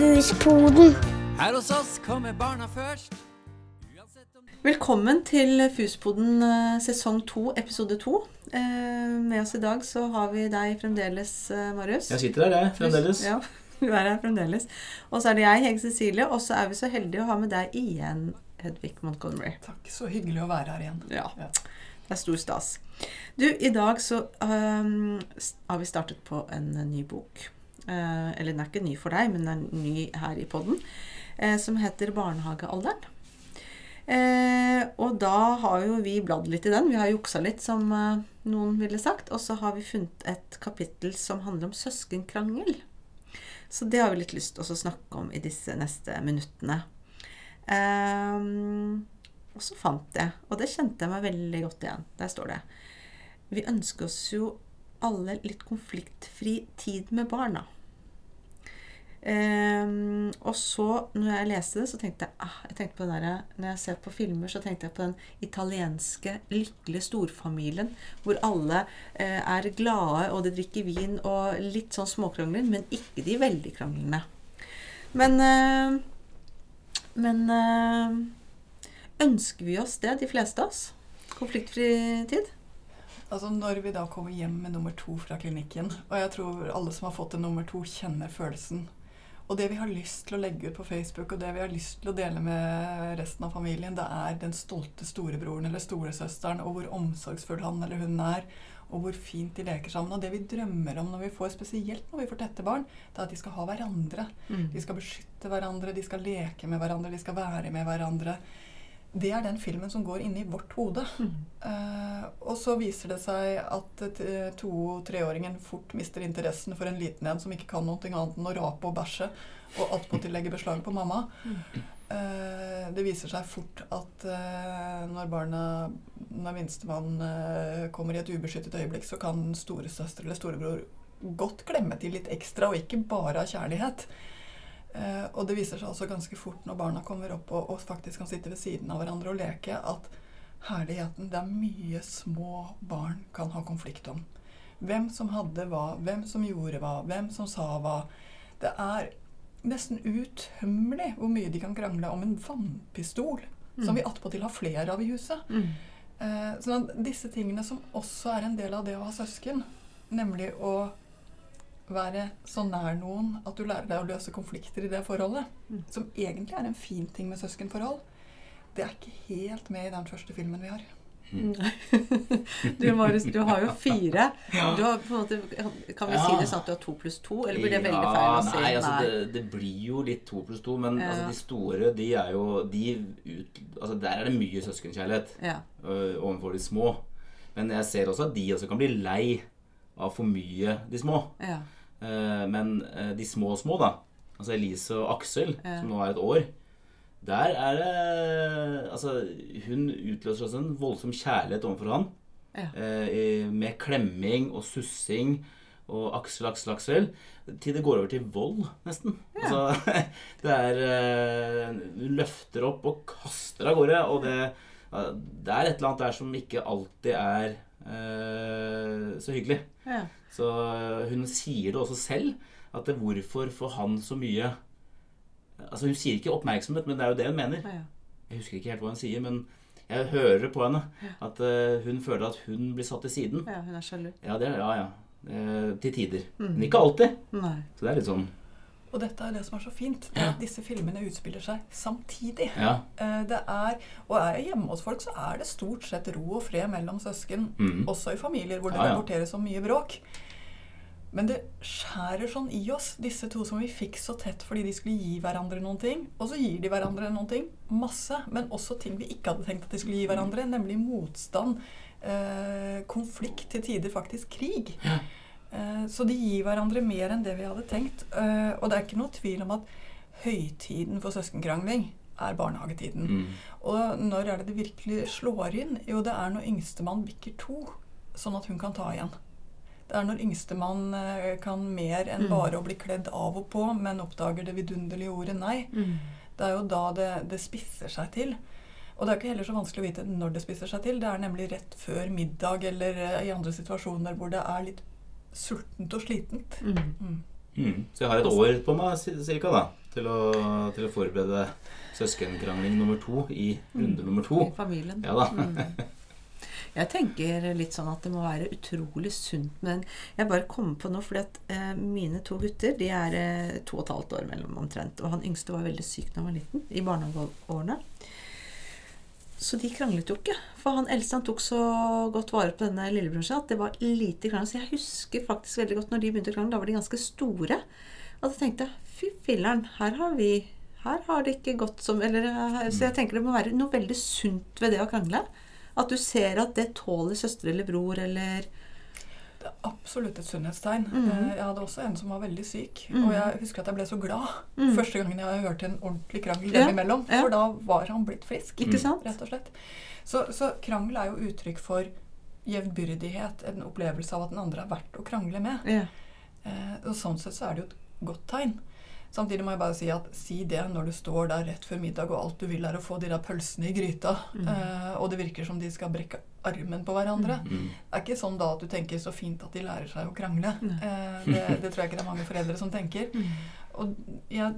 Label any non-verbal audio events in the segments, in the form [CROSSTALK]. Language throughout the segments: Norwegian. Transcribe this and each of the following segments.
Fuspoden. Her hos oss kommer barna først. Om Velkommen til Fuspoden eh, sesong to, episode to. Eh, med oss i dag så har vi deg fremdeles, eh, Marius. Jeg sitter der, jeg, fremdeles. Ja, [LAUGHS] du er her fremdeles. Og så er det jeg, Hege Cecilie, og så er vi så heldige å ha med deg igjen, Hedvig Montgomery. Takk, så hyggelig å være her igjen. Ja, Ja. det er stor stas. Du, i dag så um, har vi startet på en ny bok. Eh, eller den er ikke ny for deg, men den er ny her i podden. eh, som heter Barnehagealderen. Eh, og da har jo vi bladd litt i den. Vi har juksa litt, som noen ville sagt. Og så har vi funnet et kapittel som handler om søskenkrangel. Så det har vi litt lyst til å snakke om i disse neste minuttene. Ehm, og så fant jeg, og det kjente jeg meg veldig godt igjen. Der står det Vi ønsker oss jo alle litt konfliktfri tid med barna. Ehm, og så, når jeg leste det, så tenkte jeg, ah, jeg tenkte på den der, Når jeg ser på filmer, så tenkte jeg på den italienske lykkelige storfamilien. Hvor alle eh, er glade, og de drikker vin, og litt sånn småkrangler, men ikke de veldig kranglene. Men eh, Men eh, ønsker vi oss det, de fleste av oss? Konfliktfri tid? Altså Når vi da kommer hjem med nummer to fra klinikken, og jeg tror alle som har fått en nummer to, kjenner følelsen. Og det vi har lyst til å legge ut på Facebook, og det vi har lyst til å dele med resten av familien, det er den stolte storebroren eller storesøsteren, og hvor omsorgsfull han eller hun er, og hvor fint de leker sammen. Og det vi drømmer om når vi får, spesielt når vi får tette barn, det er at de skal ha hverandre. De skal beskytte hverandre, de skal leke med hverandre, de skal være med hverandre. Det er den filmen som går inni vårt hode. Eh, og så viser det seg at eh, to-treåringen fort mister interessen for en liten en som ikke kan noe annet enn å rape og bæsje, og attpåtil legge beslag på mamma. Uh, det viser seg fort at uh, når barna når minstemann kommer i et ubeskyttet øyeblikk, så kan storesøster eller storebror godt klemme til litt ekstra, og ikke bare av kjærlighet. Eh, og det viser seg også ganske fort når barna kommer opp og, og faktisk kan sitte ved siden av hverandre og leke, at herligheten Det er mye små barn kan ha konflikt om. Hvem som hadde hva, hvem som gjorde hva, hvem som sa hva. Det er nesten utømmelig hvor mye de kan krangle om en vannpistol, som vi attpåtil har flere av i huset. Eh, sånn at disse tingene som også er en del av det å ha søsken, nemlig å være så nær noen at du lærer deg å løse konflikter i det forholdet, som egentlig er en fin ting med søskenforhold, det er ikke helt med i den første filmen vi har. [LAUGHS] Du, Marius, du har jo fire. Du har på en måte, kan vi si det sånn at du har to pluss to? Eller blir det veldig feil å si? Nei, altså det, det blir jo litt to pluss to, men Ja. altså, de store, de er jo de ut, altså, Der er det mye søskenkjærlighet Ja. øh, overfor de små. Men jeg ser også at de også kan bli lei av for mye de små. ja. Eh, men eh, de små og små, da, altså Elise og Aksel, Ja. som nå er et år Der er det Altså, hun utløser også en voldsom kjærlighet overfor han. Ja. Eh, med klemming og sussing og Aksel, Aksel, Aksel. Til det går over til vold, nesten. Altså, [LAUGHS] det er Hun løfter opp og kaster av gårde, og det, det er et eller annet der som ikke alltid er så hyggelig. ja. Så øh, hun sier det også selv, at det, hvorfor får han så mye Altså Hun sier ikke oppmerksomhet, men det er jo det hun mener. ja. Jeg husker ikke helt hva hun sier, men jeg hører på henne at øh, hun føler at hun blir satt til siden. ja hun er sjalu. Ja, det, ja, ja. Eh, til tider. Mm. Men ikke alltid. Nei. Så det er litt sånn Og dette er det som er så fint, at disse filmene utspiller seg samtidig. Ja. Eh, Det er, og er jeg hjemme hos folk, så er det stort sett ro og fred mellom søsken. Mm. Også i familier hvor det Ja, ja. rapporteres om mye bråk. Men det skjærer sånn i oss, disse to som vi fikk så tett fordi de skulle gi hverandre noen ting. Og så gir de hverandre noen ting. Masse. Men også ting vi ikke hadde tenkt at de skulle gi hverandre. Nemlig motstand, eh, konflikt, til tider faktisk krig. Eh, så de gir hverandre mer enn det vi hadde tenkt. Eh, og det er ikke noe tvil om at høytiden for søskenkrangling er barnehagetiden. mm. Og når er det det virkelig slår inn? Jo, det er når yngstemann bikker to, sånn at hun kan ta igjen. Det er når yngstemann eh, kan mer enn bare å bli kledd av og på, men oppdager det vidunderlige ordet nei. Det er jo da det, det spisser seg til. Og det er ikke heller så vanskelig å vite når det spisser seg til. Det er nemlig rett før middag eller eh, i andre situasjoner hvor det er litt sultent og slitent. Mm. Mm. Mm. Så jeg har et år på meg cirka da, til å, til å forberede søskenkrangling nummer to i runde nummer to. I familien. Ja da. Mm. [LAUGHS] Jeg tenker litt sånn at det må være utrolig sunt, men jeg bare kommer på noe, fordi at eh, mine to gutter de er eh, to og et halvt år mellom omtrent, og han yngste var veldig syk da han var liten, i barnehageårene. Så de kranglet jo ikke. For han eldste han tok så godt vare på denne lillebroren sin at det var lite krangel. Så jeg husker faktisk veldig godt når de begynte å krangle. Da var de ganske store. Og da tenkte jeg fy filleren, her har vi Her har det ikke gått som eller, Så jeg tenker det må være noe veldig sunt ved det å krangle. At du ser at det tåler søster eller bror eller er absolutt et sunnhetstegn. Mm -hmm. Jeg hadde også en som var veldig syk. Mhm. Og jeg husker at jeg ble så glad Mhm. første gangen jeg hørte en ordentlig krangel Ja, imellom. For ja. Da var han blitt frisk. Rett og slett. Så, så krangel er jo uttrykk for jevnbyrdighet. En opplevelse av at den andre er verdt å krangle med. Ja. Eh, og sånn sett så er det jo et godt tegn. Samtidig må jeg bare si at si det når du står der rett før middag og alt du vil er å få de der pølsene i gryta, Mm. eh, og det virker som de skal brekke armen på hverandre. Mm. Det er ikke sånn da at du tenker så fint at de lærer seg å krangle. Eh, det, [LAUGHS] det tror jeg ikke det er mange foreldre som tenker. Mm. Og jeg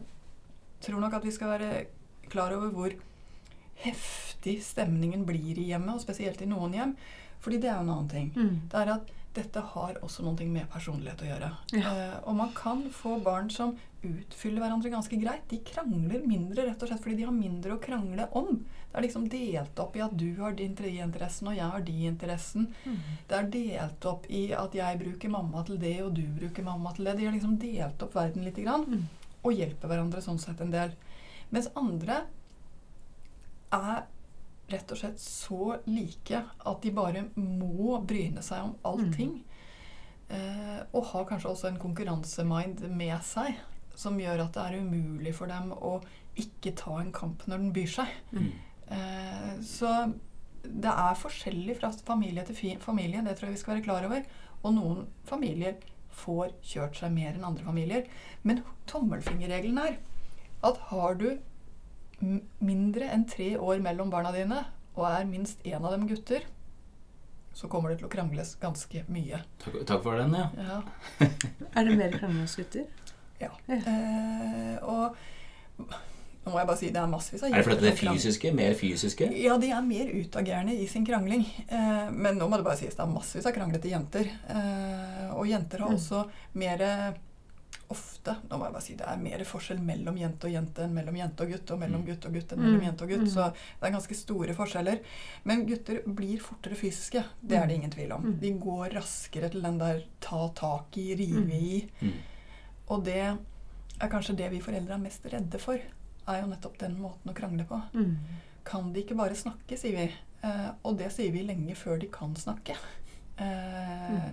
tror nok at vi skal være klar over hvor heftig stemningen blir i hjemmet, og spesielt i noen hjem. Fordi det er jo en annen ting. Mm. Det er at dette har også noe med personlighet å gjøre. Ja. Eh, og man kan få barn som utfyller hverandre ganske greit. De krangler mindre rett og slett fordi de har mindre å krangle om. Det er liksom delt opp i at du har din interessen, og jeg har de interessen. Mm. Det er delt opp i at jeg bruker mamma til det, og du bruker mamma til det. De har liksom delt opp verden lite grann, Mm. og hjelper hverandre sånn sett en del. Mens andre er rett og slett så like at de bare må bryne seg om allting. Eh, og har kanskje også en konkurransemind med seg som gjør at det er umulig for dem å ikke ta en kamp når den byr seg. Mm. Eh, så det er forskjellig fra familie til familie, det tror jeg vi skal være klar over. Og noen familier får kjørt seg mer enn andre familier. Men tommelfingerregelen er at har du mindre enn tre år mellom barna dine, og er minst én av dem gutter, så kommer det til å krangles ganske mye. Takk, takk for den, ja. Ja. [LAUGHS] Er det mer krangling hos gutter? ja. Eh, og nå må jeg bare si det er massevis av Er det fordi det er fysiske? Mer fysiske? Ja, de er mer utagerende i sin krangling. Eh, men nå må det bare sies det er massevis av kranglete jenter. Eh, og jenter har Mm. også mer ofte Nå må jeg bare si det er mer forskjell mellom jente og jente enn mellom jente og gutt, og mellom Mm. gutt og gutt enn mellom Mm. jente og gutt. Mm. Så det er ganske store forskjeller. Men gutter blir fortere fysiske. Det er det ingen tvil om. De går raskere til den der ta tak i, rive i. Og det er kanskje det vi foreldre er mest redde for. Er jo nettopp den måten å krangle på. Kan de ikke bare snakke, sier vi. Eh, og det sier vi lenge før de kan snakke. Eh.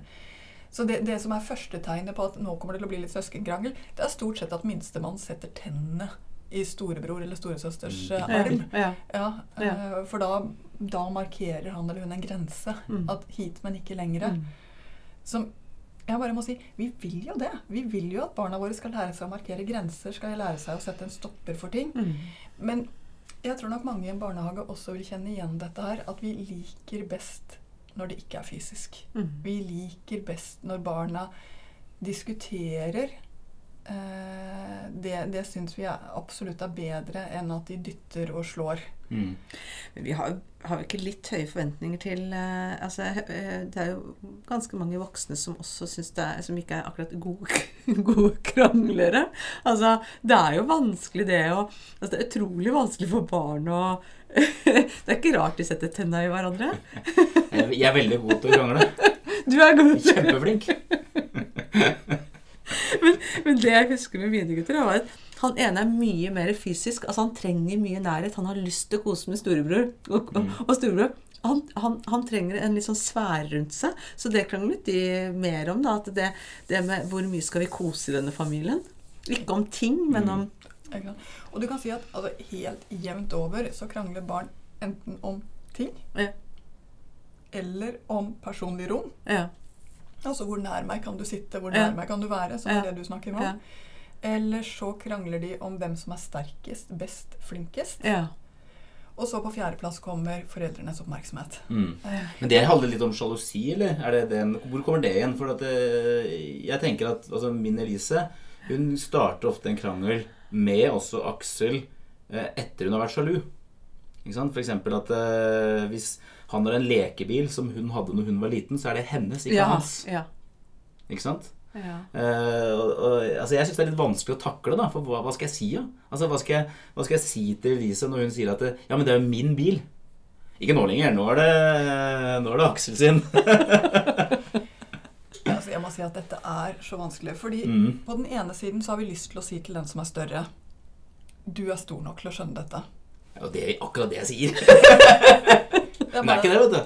Så det, det som er første tegnet på at nå kommer det til å bli litt søskenkrangel, det er stort sett at minstemann setter tennene i storebror eller storesøsters eh, Mm. arm. Ja. Ja, eh, For da, da markerer han eller hun en grense. Mm. At hit, men ikke lenger. Mm. Som jeg bare må si, vi vil jo det. Vi vil jo at barna våre skal lære seg å markere grenser, skal lære seg å sette en stopper for ting. Mm. Men jeg tror nok mange i en barnehage også vil kjenne igjen dette her, at vi liker best når det ikke er fysisk. Mm. Vi liker best når barna diskuterer. Eh, det det syns vi er, absolutt er bedre enn at de dytter og slår. Mm. Men vi har, har jo ikke litt høye forventninger til eh, altså, eh, Det er jo ganske mange voksne som også syns det er Som ikke er akkurat gode, [LAUGHS] gode kranglere. Altså, det er jo vanskelig, det å altså, Det er utrolig vanskelig for barn å [LAUGHS] Det er ikke rart de setter tenna i hverandre. Jeg jeg er veldig god til å krangle. Du er god Kjempeflink. [LAUGHS] [LAUGHS] Men det jeg husker med mine gutter, var at han ene er mye mer fysisk. altså Han trenger mye nærhet. Han har lyst til å kose med storebror. Og, og, Mm. og storebror han, han, han trenger en litt sånn sfære rundt seg. Så det kranglet de mer om. da, at det, det med Hvor mye skal vi kose i denne familien? Ikke om ting, men Mm. om mm. Og du kan si at altså, helt jevnt over så krangler barn enten om ting Ja. eller om personlig rom. Ja. Altså hvor nær meg kan du sitte, hvor Ja. nær meg kan du være, som Ja. er det du snakker om. Ja. Eller så krangler de om hvem som er sterkest, best, flinkest. ja. Og så på fjerdeplass kommer foreldrenes oppmerksomhet. Mm. Men det handler litt om sjalusi, eller? Er det den, hvor kommer det igjen? For at eh, jeg tenker at altså, min Elise hun starter ofte en krangel med også Aksel eh, etter hun har vært sjalu. Ikke sant? For eksempel at eh, hvis han har en lekebil som hun hadde når hun var liten, så er det hennes, ikke Ja. hans. ja. Ikke sant? ja. Uh, og, og, altså jeg syns det er litt vanskelig å takle, da. For hva, hva skal jeg si, da? Altså, hva, skal jeg, hva skal jeg si til Elise når hun sier at det, Ja, men det er jo min bil. Ikke nå lenger. Nå er det, nå er det Aksel sin. [LAUGHS] Altså, jeg må si at dette er så vanskelig. Fordi Mm. på den ene siden så har vi lyst til å si til den som er større Du er stor nok til å skjønne dette. Ja, det er akkurat det jeg sier. [LAUGHS] Hun er ikke det, vet du.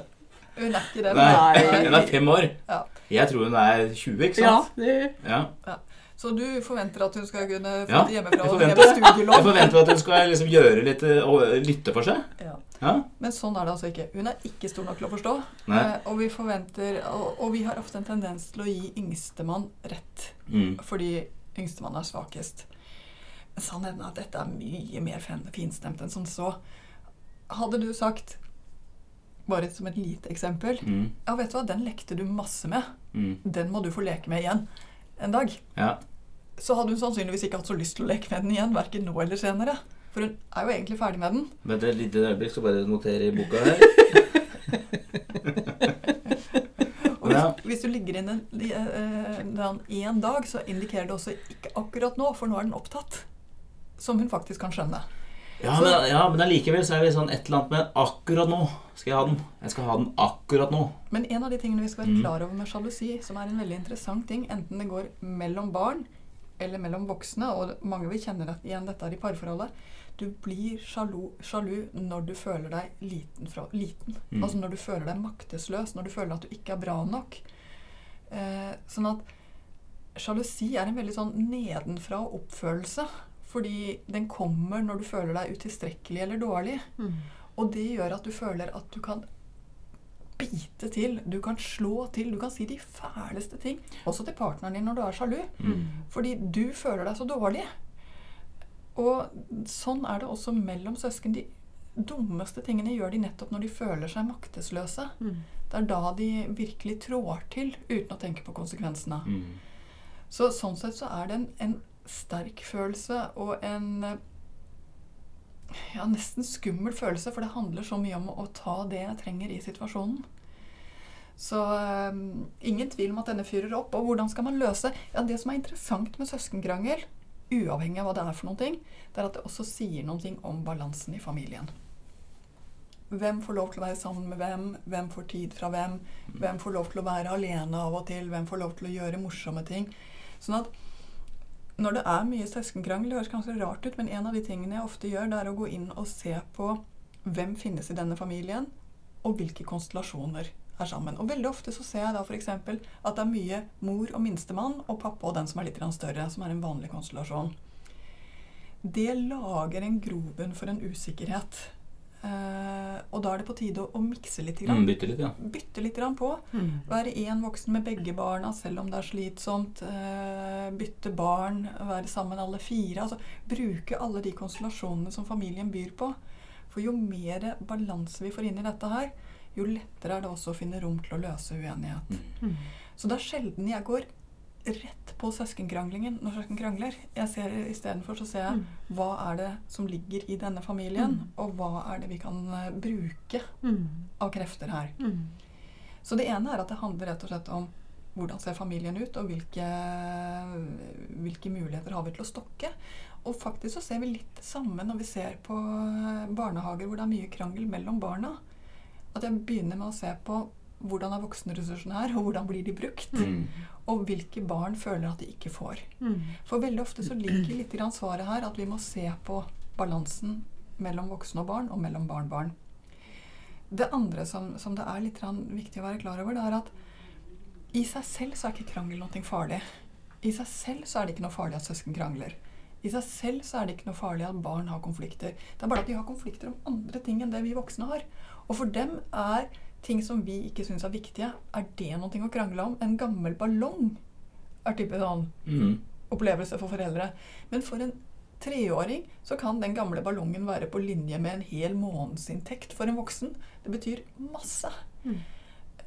Hun er ikke det. Nei, Nei. [LAUGHS] Hun er fem år. Ja. Jeg tror hun er 20, ikke ja sant? det, Ja. Så du forventer at hun skal kunne Ja, hjemmefra og hjemme studielån? Jeg forventer at hun skal liksom gjøre litt eh, og lytte for seg. Ja. Ja? Men sånn er det altså ikke. Hun er ikke stor nok til å forstå. Nei. Eh, og vi forventer og, og vi har ofte en tendens til å gi yngstemann rett. Mm. Fordi yngstemann er svakest. Men sannheten er at dette er mye mer finstemt enn som så. Hadde du sagt, bare som et lite eksempel Mm. Ja, vet du hva, den lekte du masse med. Mm. Den må du få leke med igjen en dag. Ja. Så hadde hun sannsynligvis ikke hatt så lyst til å leke med den igjen, verken nå eller senere. For hun er jo egentlig ferdig med den. Vent et lite øyeblikk, skal bare notere i boka her. [LAUGHS] Og hvis, Ja. hvis du ligger inn en, eh, én dag, så indikerer det også ikke akkurat nå, for nå er den opptatt. Som hun faktisk kan skjønne. Ja, men, ja, men allikevel så er vi sånn et eller annet med akkurat nå skal jeg ha den. Jeg skal ha den akkurat nå. Men en av de tingene vi skal være Mm. klar over med sjalusi, som er en veldig interessant ting, enten det går mellom barn eller mellom voksne, og mange vil kjenne det, igjen dette er i parforholdet, du blir sjalu, sjalu når du føler deg liten. Fra, liten. Mm. Altså når du føler deg maktesløs, når du føler at du ikke er bra nok. Eh, sånn at sjalusi er en veldig sånn nedenfra-oppfølelse. Fordi den kommer når du føler deg utilstrekkelig eller dårlig. mm. Og det gjør at du føler at du kan bite til, du kan slå til, du kan si de fæleste ting. Også til partneren din når du er sjalu. Mm. Fordi du føler deg så dårlig. Og sånn er det også mellom søsken. De dummeste tingene gjør de nettopp når de føler seg maktesløse. Mm. Det er da de virkelig trår til uten å tenke på konsekvensene. Mm. Så sånn sett så er det en, en sterk følelse og en ja, nesten skummel følelse, for det handler så mye om å ta det jeg trenger i situasjonen. Så um, ingen tvil om at denne fyrer opp. Og hvordan skal man løse Ja, Det som er interessant med søskenkrangel, uavhengig av hva det er for noen ting, det er at det også sier ting om balansen i familien. Hvem får lov til å være sammen med hvem? Hvem får tid fra hvem? Hvem får lov til å være alene av og til? Hvem får lov til å gjøre morsomme ting? Sånn at når det er mye søskenkrangel, det høres kanskje rart ut, men en av de tingene jeg ofte gjør, det er å gå inn og se på hvem finnes i denne familien, og hvilke konstellasjoner er sammen. Og veldig ofte så ser jeg da f.eks. at det er mye mor og minstemann og pappa og den som er litt større, som er en vanlig konstellasjon. Det lager en grobunn for en usikkerhet. Eh, og da er det på tide å, å mikse litt. Grann. Mm, bytte litt, ja. Bytte litt grann på. Mm. Være én voksen med begge barna selv om det er slitsomt. Uh, bytte barn, være sammen alle fire. Altså bruke alle de konstellasjonene som familien byr på. For jo mer balanse vi får inn i dette her, jo lettere er det også å finne rom til å løse uenighet. Mm. Så det er sjelden jeg går rett på søskenkranglingen når søsken krangler. Jeg ser Istedenfor så ser jeg Mm. hva er det som ligger i denne familien, og hva er det vi kan eh, bruke Mm. av krefter her. Mm. Så det ene er at det handler rett og slett om hvordan ser familien ut, og hvilke, hvilke muligheter har vi til å stokke. Og faktisk så ser vi litt det samme når vi ser på barnehager hvor det er mye krangel mellom barna. At jeg begynner med å se på hvordan er voksenressursene her, og hvordan blir de brukt? Mm. Og hvilke barn føler at de ikke får. Mm. For veldig ofte så ligger litt grann svaret her at vi må se på balansen mellom voksne og barn, og mellom barn-barn. Det andre som, som det er litt grann viktig å være klar over, det er at i seg selv så er ikke krangel noe farlig. I seg selv så er det ikke noe farlig at søsken krangler. I seg selv så er det ikke noe farlig at barn har konflikter. Det er bare at de har konflikter om andre ting enn det vi voksne har. Og for dem er ting som vi ikke syns er viktige, er det noe å krangle om? En gammel ballong er type sånn Mm. opplevelse for foreldre. Men for en treåring så kan den gamle ballongen være på linje med en hel månedsinntekt for en voksen. Det betyr masse. Mm.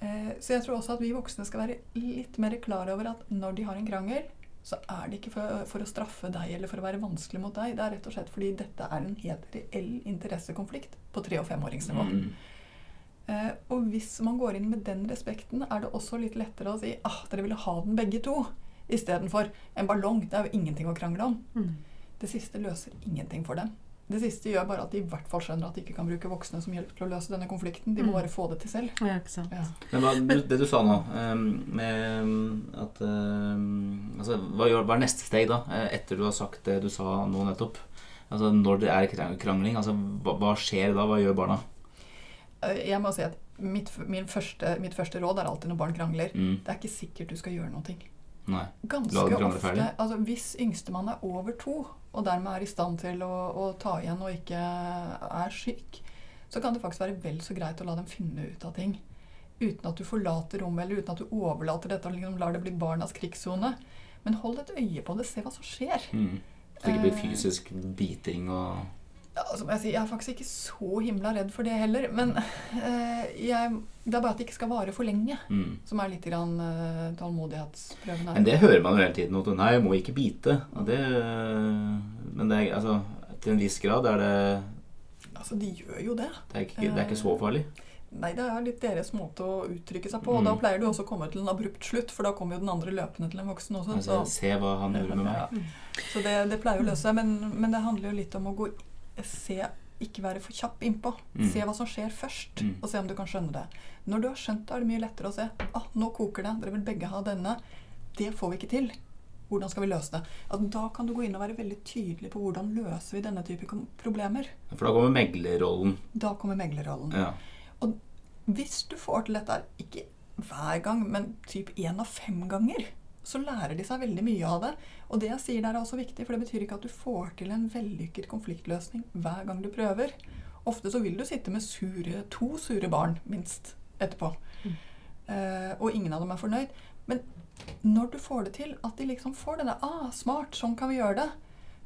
Eh, så jeg tror også at vi voksne skal være litt mer klar over at når de har en krangel, så er det ikke for, for å straffe deg eller for å være vanskelig mot deg. Det er rett og slett fordi dette er en helt reell interessekonflikt på tre- og femåringsnivå. Mm. Og hvis man går inn med den respekten, er det også litt lettere å si ah, dere ville ha den begge to, istedenfor en ballong. Det er jo ingenting å krangle om. Mm. Det siste løser ingenting for dem. Det siste gjør bare at de i hvert fall skjønner at de ikke kan bruke voksne som hjelp til å løse denne konflikten. De må Mm. bare få det til selv. Ja, ikke sant. Ja. Men hva, det du sa nå, ehm, med at ehm, altså, hva, gjør, hva er neste steg da, eh, etter du har sagt det du sa nå nettopp? Altså, når det er krang- krangling, altså, hva, hva skjer da? Hva gjør barna? Eh, Jeg må si at mitt, min første, mitt første råd er alltid når barn krangler. Mm. Det er ikke sikkert du skal gjøre noe. Nei. Ganske ofte altså Hvis yngstemann er over to, og dermed er i stand til å, å ta igjen og ikke er syk, så kan det faktisk være vel så greit å la dem finne ut av ting. Uten at du forlater rommet, eller uten at du overlater dette og liksom lar det bli barnas krigssone. Men hold et øye på det, se hva som skjer. Mm. Så det ikke blir Eh. fysisk biting og altså, jeg, si, jeg er faktisk ikke så himla redd for det heller. Men eh, jeg, det er bare at det ikke skal vare for lenge. mm. Som er litt grann, eh, tålmodighetsprøven her. Men det hører man jo hele tiden. At nei, jeg må ikke bite. Det, men det er, altså, til en viss grad er det Altså, de gjør jo det. Det er ikke, det er ikke så farlig. Nei, det er litt deres måte å uttrykke seg på. Og Mm. da pleier du også å komme til en abrupt slutt, for da kommer jo den andre løpende til en voksen også. Altså, Så, se hva han gjorde med meg. Ja. så det, det pleier å løse seg. Men, men det handler jo litt om å gå se ikke være for kjapp innpå. Mm. Se hva som skjer først, Mm. og se om du kan skjønne det. Når du har skjønt det, er det mye lettere å se. Ah, nå koker det. Dere vil begge ha denne. Det får vi ikke til. Hvordan skal vi løse det? At da kan du gå inn og være veldig tydelig på hvordan løser vi denne type problemer. For da kommer meglerrollen. Da kommer meglerrollen. Ja. Og hvis du får til dette, ikke hver gang, men typ én av fem ganger, så lærer de seg veldig mye av det. Og det jeg sier der er også viktig, for det betyr ikke at du får til en vellykket konfliktløsning hver gang du prøver. Ofte så vil du sitte med sure, to sure barn, minst, etterpå. Eh, og ingen av dem er fornøyd. Men når du får det til, at de liksom får det der ah, 'Smart, sånn kan vi gjøre det',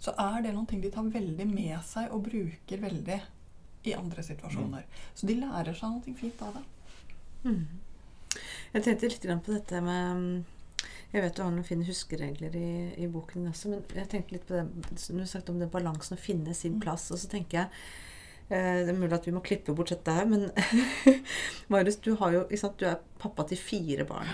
så er det noen ting de tar veldig med seg og bruker veldig i andre situasjoner. Så de lærer seg noe fint av det. Mm. Jeg tenkte litt på dette med mm, Jeg vet du har noen fine huskeregler i, i boken også, men jeg tenkte litt på det du sagt om den balansen å finne sin Mm. plass. Og så tenker jeg eh, Det er mulig at vi må klippe bort dette her, men [LAUGHS] Marius, du, har jo, sant, du er pappa til fire barn.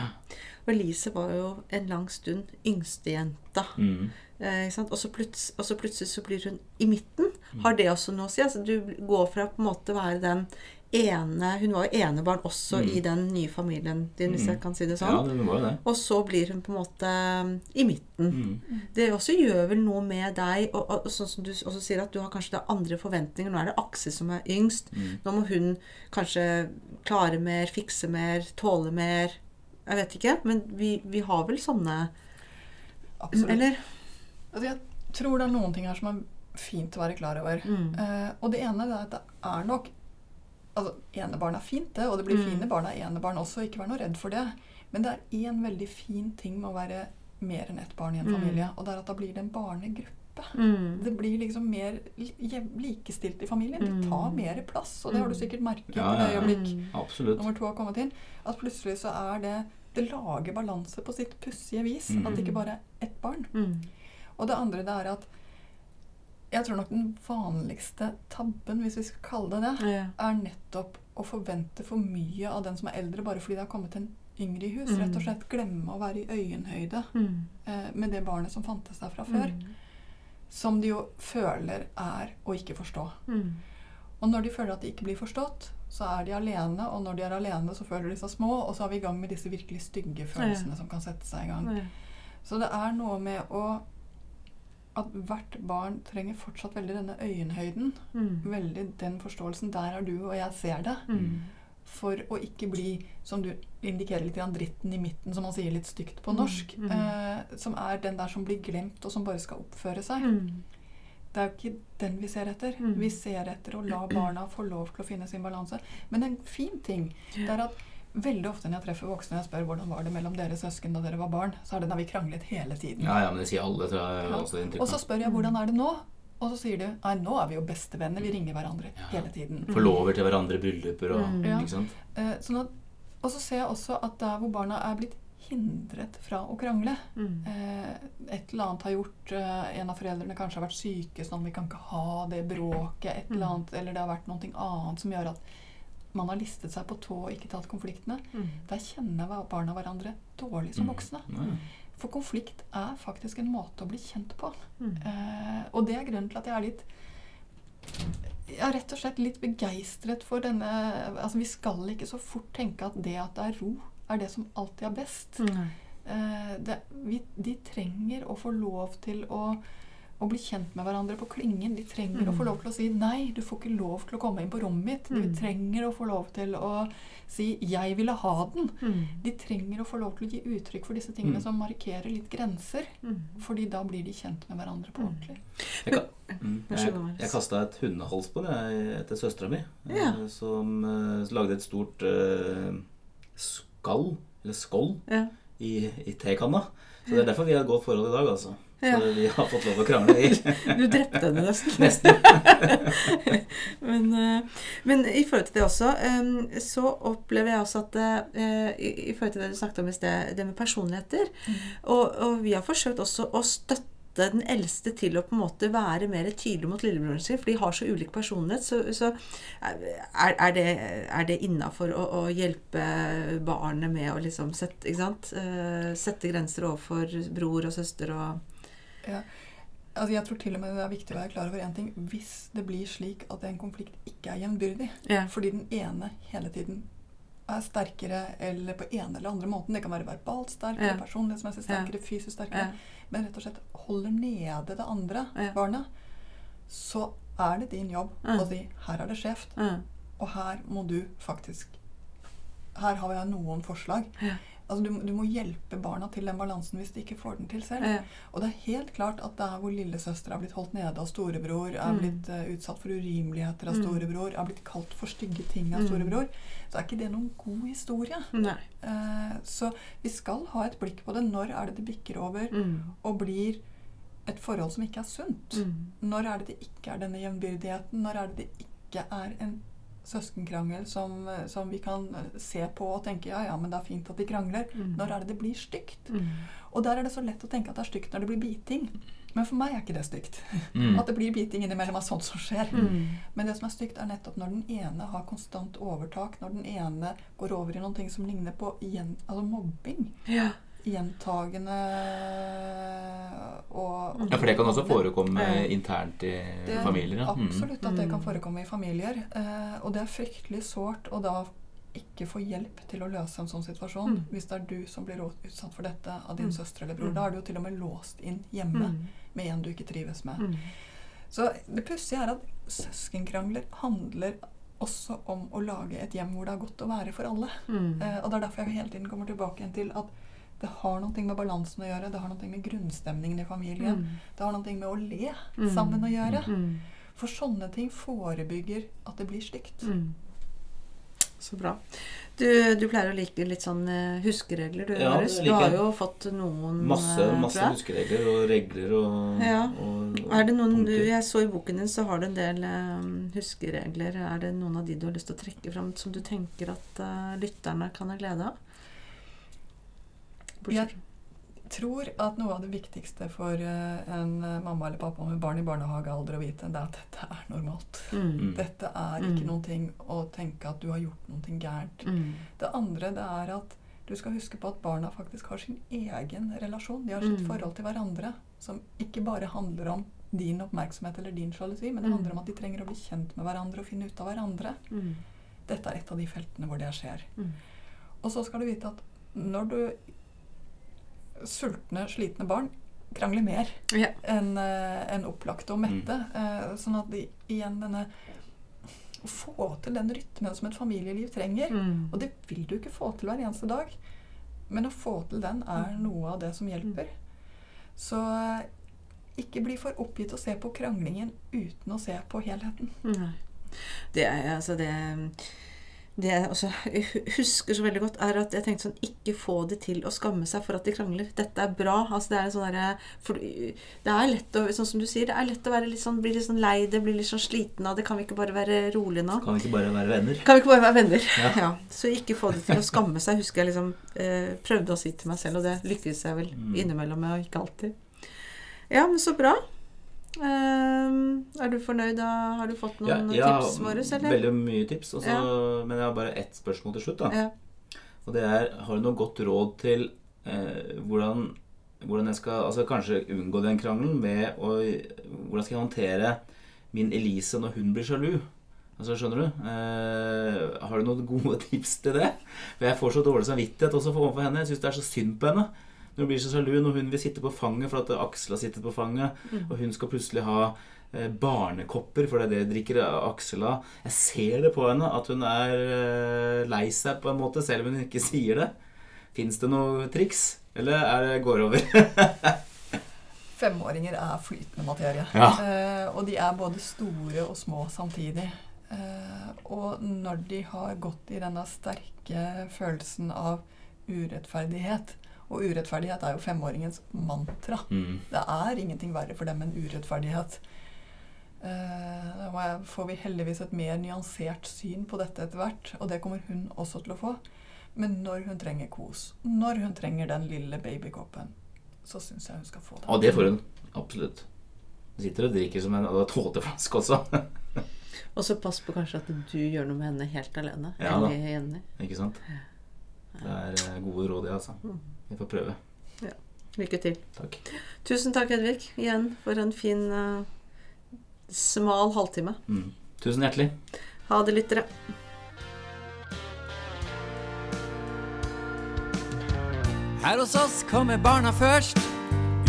Og Elise var jo en lang stund yngstejenta. Mm. Eh. Og, så og så plutselig så blir hun i midten. Mm. Har det også noe å si? Altså, du går fra på en måte å være den ene Hun var jo enebarn også Mm. i den nye familien din, hvis Mm. jeg kan si det Ja, sånn. det var det. Og så blir hun på en måte i midten. Mm. Det også gjør vel noe med deg, og, og sånn som du også sier, at du har kanskje andre forventninger. Nå er det Aksel som er yngst. Mm. Nå må hun kanskje klare mer, fikse mer, tåle mer. Jeg vet ikke, men vi, vi har vel sånne Absolutt. Eller? Altså, jeg tror det er noen ting her som er fint å være klar over. Mm. Uh, og det ene er at det er nok Altså, Enebarn er fint, det, og det blir Mm. fine barn av enebarn også. Ikke vær noe redd for det. Men det er én veldig fin ting med å være mer enn ett barn i en Mm. familie, og det er at da blir det en barnegruppe. Mm. Det blir liksom mer likestilt i familien. De Mm. tar mer plass, og det har du sikkert merket Ja, i det ja, ja. øyeblikk Mm. Nummer to har kommet inn. At plutselig så er det Det lager balanse på sitt pussige vis. Mm. At det ikke bare er ett barn. Mm. Og det andre det er at jeg tror nok den vanligste tabben, hvis vi skal kalle det det, Ja. er nettopp å forvente for mye av den som er eldre, bare fordi det har kommet en yngre i hus. Mm. Rett og slett glemme å være i øyenhøyde Mm. eh, med det barnet som fantes der fra før. Mm. Som de jo føler er å ikke forstå. Mm. Og når de føler at de ikke blir forstått, så er de alene. Og når de er alene, så føler de seg små, og så er vi i gang med disse virkelig stygge følelsene som kan sette seg i gang. Ja. Så det er noe med å At hvert barn trenger fortsatt veldig denne øyenhøyden. Mm. Veldig den forståelsen. Der er du, og jeg ser det. Mm. For å ikke bli, som du indikerer litt, dritten i midten, som man sier litt stygt på Mm, norsk. mm. Eh, som er den der som blir glemt, og som bare skal oppføre seg. Mm. Det er jo ikke den vi ser etter. Mm. Vi ser etter å la barna få lov til å finne sin balanse. Men en fin ting det er at veldig ofte når jeg treffer voksne og jeg spør hvordan var det mellom dere søsken da dere var barn, så er det da vi kranglet hele tiden. Ja, ja, men det sier alle, tror jeg. Ja. Også inntrykk Og så spør jeg hvordan er det nå? Og så sier du nei, nå er vi jo bestevenner. Vi ringer hverandre Ja. hele tiden. Forlover til hverandre brylluper og Mm. Ja. Ikke sant? Eh, sånn at, og så ser jeg også at der hvor barna er blitt hindret fra å krangle. Mm. Eh, et eller annet har gjort eh, En av foreldrene kanskje har vært syke, sånn vi kan ikke ha det bråket. Et eller Mm. annet, eller det har vært noe annet som gjør at man har listet seg på tå og ikke tatt konfliktene. Mm. Der kjenner barna hverandre dårlig som voksne. Mm. For konflikt er faktisk en måte å bli kjent på. Mm. Eh, og det er grunnen til at jeg er litt Jeg er rett og slett litt begeistret for denne Altså, vi skal ikke så fort tenke at det at det er ro, er det som alltid er best. Nei. Eh, det, vi, de trenger å få lov til å, å bli kjent med hverandre på klingen. De trenger å få lov til å si 'nei, du får ikke lov til å komme inn på rommet mitt'. Mm. Du trenger å få lov til å si 'jeg ville ha den'. Mm. De trenger å få lov til å gi uttrykk for disse tingene Mm. som markerer litt grenser. Mm. Fordi da blir de kjent med hverandre på Mm. ordentlig. Jeg, mm, jeg, jeg kasta et hundehalsbånd jeg, etter søstera mi, eh, Ja. som eh, lagde et stort uh, skall, eller skål, Ja. i, i tekanna. Så det er derfor vi har et godt forhold i dag, altså. Så Ja. vi har fått lov å krangle, vi. [LAUGHS] Du drepte henne nesten. [LAUGHS] Nesten. [LAUGHS] men, eh, men i forhold til det også, så opplever jeg også at eh, i, forhold til det du snakket om i sted, det med personligheter og, og vi har forsøkt også å støtte den eldste til å på en måte være mer tydelig mot lillebroren sin, for de har så ulik personlighet. Så, så er, er det, er det innafor å, å hjelpe barnet med å liksom sette? Eh, sette grenser overfor bror og søster og Ja. Altså, jeg tror til og med det er viktig å være klar over én ting. Hvis det blir slik at en konflikt ikke er jevnbyrdig, Ja. fordi den ene hele tiden er sterkere eller på ene eller andre måten Det kan være verbalt sterkere, Ja. personlighetsmessig sterkere, fysisk sterkere. Ja. Men rett og slett holder nede det andre Ja. barnet, så er det din jobb Ja. å si 'her er det skjevt', Ja. og her må du faktisk Her har jeg noen forslag. Altså, du, du må hjelpe barna til den balansen hvis de ikke får den til selv. Ja. Og det er helt klart at der hvor lillesøster er blitt holdt nede av storebror, er Mm. blitt uh, utsatt for urimeligheter av Mm. storebror, er blitt kalt for stygge ting av Mm. storebror, så er ikke det noen god historie. Eh, så vi skal ha et blikk på det. Når er det det bikker over Mm. og blir et forhold som ikke er sunt? Når er det det ikke er denne jevnbyrdigheten? Når er det det ikke er en søskenkrangel som, som vi kan se på og tenke ja, ja, men det er fint at de krangler. Mm. Når er det det blir stygt? Mm. Og der er det så lett å tenke at det er stygt når det blir biting. Men for meg er ikke det stygt. Mm. At det blir biting innimellom er sånt som skjer. Mm. Men det som er stygt, er nettopp når den ene har konstant overtak. Når den ene går over i noen ting som ligner på gjen, altså mobbing. Ja. Gjentagende og, og Ja, for det kan også forekomme internt i Det- familier. Ja. Mm. Absolutt at det kan Mm. forekomme i familier. Eh, og det er fryktelig sårt å da ikke få hjelp til å løse en sånn situasjon. Mm. Hvis det er du som blir utsatt for dette av din Mm. søster eller bror. Mm. Da er du jo til og med låst inn hjemme Mm. med en du ikke trives med. Mm. Så det pussige er at søskenkrangler handler også om å lage et hjem hvor det er godt å være for alle. Mm. Eh, og det er derfor jeg hele tiden kommer tilbake igjen til at det har noe med balansen å gjøre. Det har noe med grunnstemningen i familien. Mm. Det har noe med å le Mm. sammen å gjøre. Mm. For sånne ting forebygger at det blir stygt. Mm. Så bra. Du, du pleier å like litt sånn eh, huskeregler, du, Ja, Marius. Du har jo fått noen Masse, eh, masse huskeregler og regler og, Ja. og, og Er det noen du, punkter. Jeg så i boken din, så har du en del um, huskeregler. Er det noen av de du har lyst til å trekke fram som du tenker at uh, lytterne kan ha glede av? Jeg tror at noe av det viktigste for eh, en eh, mamma eller pappa med barn i barnehagealder å vite, det er at dette er normalt. mm. Mm. Dette er Mm. ikke noen ting å tenke at du har gjort noe gærent. Mm. Det andre det er at du skal huske på at barna faktisk har sin egen relasjon. De har sitt Mm. forhold til hverandre, som ikke bare handler om din oppmerksomhet eller din sjalusi, men det Mm. handler om at de trenger å bli kjent med hverandre og finne ut av hverandre. Mm. Dette er et av de feltene hvor det skjer. Mm. Og så skal du vite at når du Sultne, slitne barn krangler mer Ja. enn eh, enn opplagte og mette. Mm. Eh, sånn at de, igjen denne Å få til den rytmen som et familieliv trenger. Mm. Og det vil du ikke få til hver eneste dag. Men å få til den er Mm. noe av det som hjelper. Så eh, ikke bli for oppgitt å se på kranglingen uten å se på helheten. Nei. Det er altså det det jeg også husker så veldig godt, er at jeg tenkte sånn Ikke få de til å skamme seg for at de krangler. Dette er bra. Altså, det er en sånn derre Det er lett å Sånn som du sier, det er lett å være litt sånn, bli litt sånn lei det, bli litt sånn sliten av det. Kan vi ikke bare være rolig nå? Kan vi ikke bare være venner? Kan vi ikke bare være venner? Ja. [LAUGHS] Ja. Så ikke få det til å skamme seg, husker jeg liksom eh, prøvde å si til meg selv, og det lykkes jeg vel Mm. innimellom med, og ikke alltid. Ja, men så bra. Ehm, er du fornøyd? da? Har du fått noen ja, ja, tips våre, eller? veldig mye tips, også, Ja. men jeg har bare ett spørsmål til slutt. da. Ja. Og det er Har du noe godt råd til eh, hvordan, hvordan jeg skal altså kanskje unngå den krangelen med å Hvordan skal jeg håndtere min Elise når hun blir sjalu? Altså, Skjønner du? Eh, har du noen gode [LAUGHS] tips til det? For jeg får så dårlig samvittighet også for overfor henne. Jeg syns det er så synd på henne. Hun blir så sjalu, når hun vil sitte på fanget for at Aksel har sittet på fanget, og hun skal plutselig ha eh, barnekopper, for det er det drikker Aksel av. Jeg ser det på henne at hun er eh, lei seg på en måte, selv om hun ikke sier det. Fins det noe triks? Eller er det går over? [LAUGHS] Femåringer er flytende materie. Ja. Eh, og de er både store og små samtidig. Eh, og når de har gått i denne sterke følelsen av urettferdighet Og urettferdighet er jo femåringens mantra. Mm. Det er ingenting verre for dem enn urettferdighet. Uh, Da jeg- får vi heldigvis et mer nyansert syn på dette etter hvert, og det kommer hun også til å få. Men når hun trenger kos, når hun trenger den lille babykoppen, så syns jeg hun skal få det. Og det får hun. Absolutt. Hun sitter og drikker som en tåteflaske også. [LAUGHS] Og så pass på kanskje at du gjør noe med henne helt alene. Ja da. Jenny. Ikke sant? Det er eh, gode råd, det, altså. Vi får prøve. Lykke til. Takk. Tusen takk, Edvig, igjen for en fin, uh, smal halvtime. Mm. Tusen hjertelig. Ha det, lyttere. Her hos oss kommer barna først.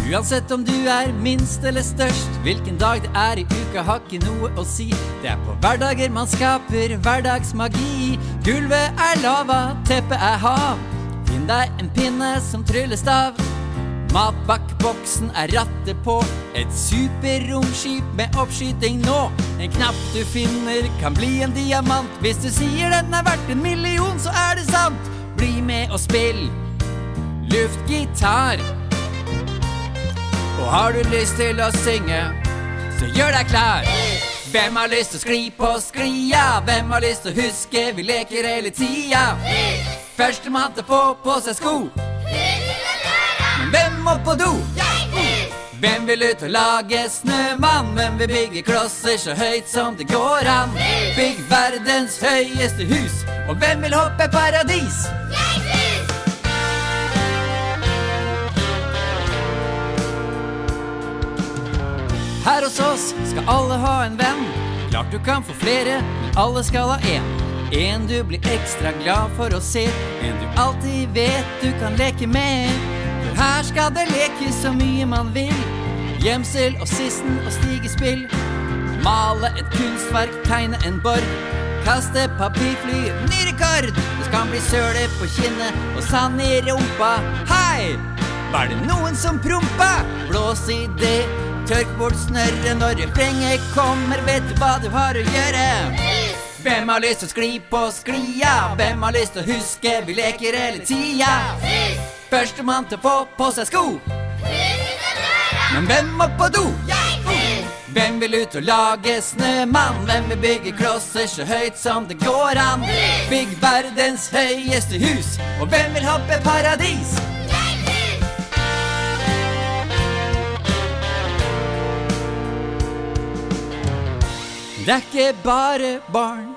Uansett om du er minst eller størst. Hvilken dag det er i uka, har ikke noe å si. Det er på hverdager man skaper hverdagsmagi. Gulvet er lava, teppet er hav. Finn deg en pinne som tryllestav. Matbakkboksen er rattet på. Et superromskip med oppskyting nå. En knapp du finner, kan bli en diamant. Hvis du sier den er verdt en million, så er det sant. Bli med og spill luftgitar. Og har du lyst til å synge, så gjør deg klar. Hvem har lyst til å skli på sklia? Hvem har lyst til å huske vi leker hele tida? Førstemann til å få på seg sko. Men hvem må på do? Hvem vil ut og lage snømann? Hvem vil bygge klosser så høyt som det går an? Bygg verdens høyeste hus. Og hvem vil hoppe paradis? Her hos oss skal alle ha en venn. Klart du kan få flere, men alle skal ha én. En du blir ekstra glad for å se. En du alltid vet du kan leke med. For her skal det lekes så mye man vil. Gjemsel og sissen og stigespill. Male et kunstverk, tegne en borg. Kaste papirfly, ny rekord! Det skal bli søle på kinnet og sand i rumpa. Hei! Var det noen som prompa? Blås i det. Tørk bort snørret når refrenget kommer. Vet du hva du har å gjøre? Hvem har lyst til å skli på sklia? Hvem har lyst til å huske vi leker hele tida? Førstemann til å få på seg sko. Men hvem må på do? Hvem vil ut og lage snømann? Hvem vil bygge klosser så høyt som det går an? Bygg verdens høyeste hus. Og hvem vil hoppe paradis? Det er ikke bare barn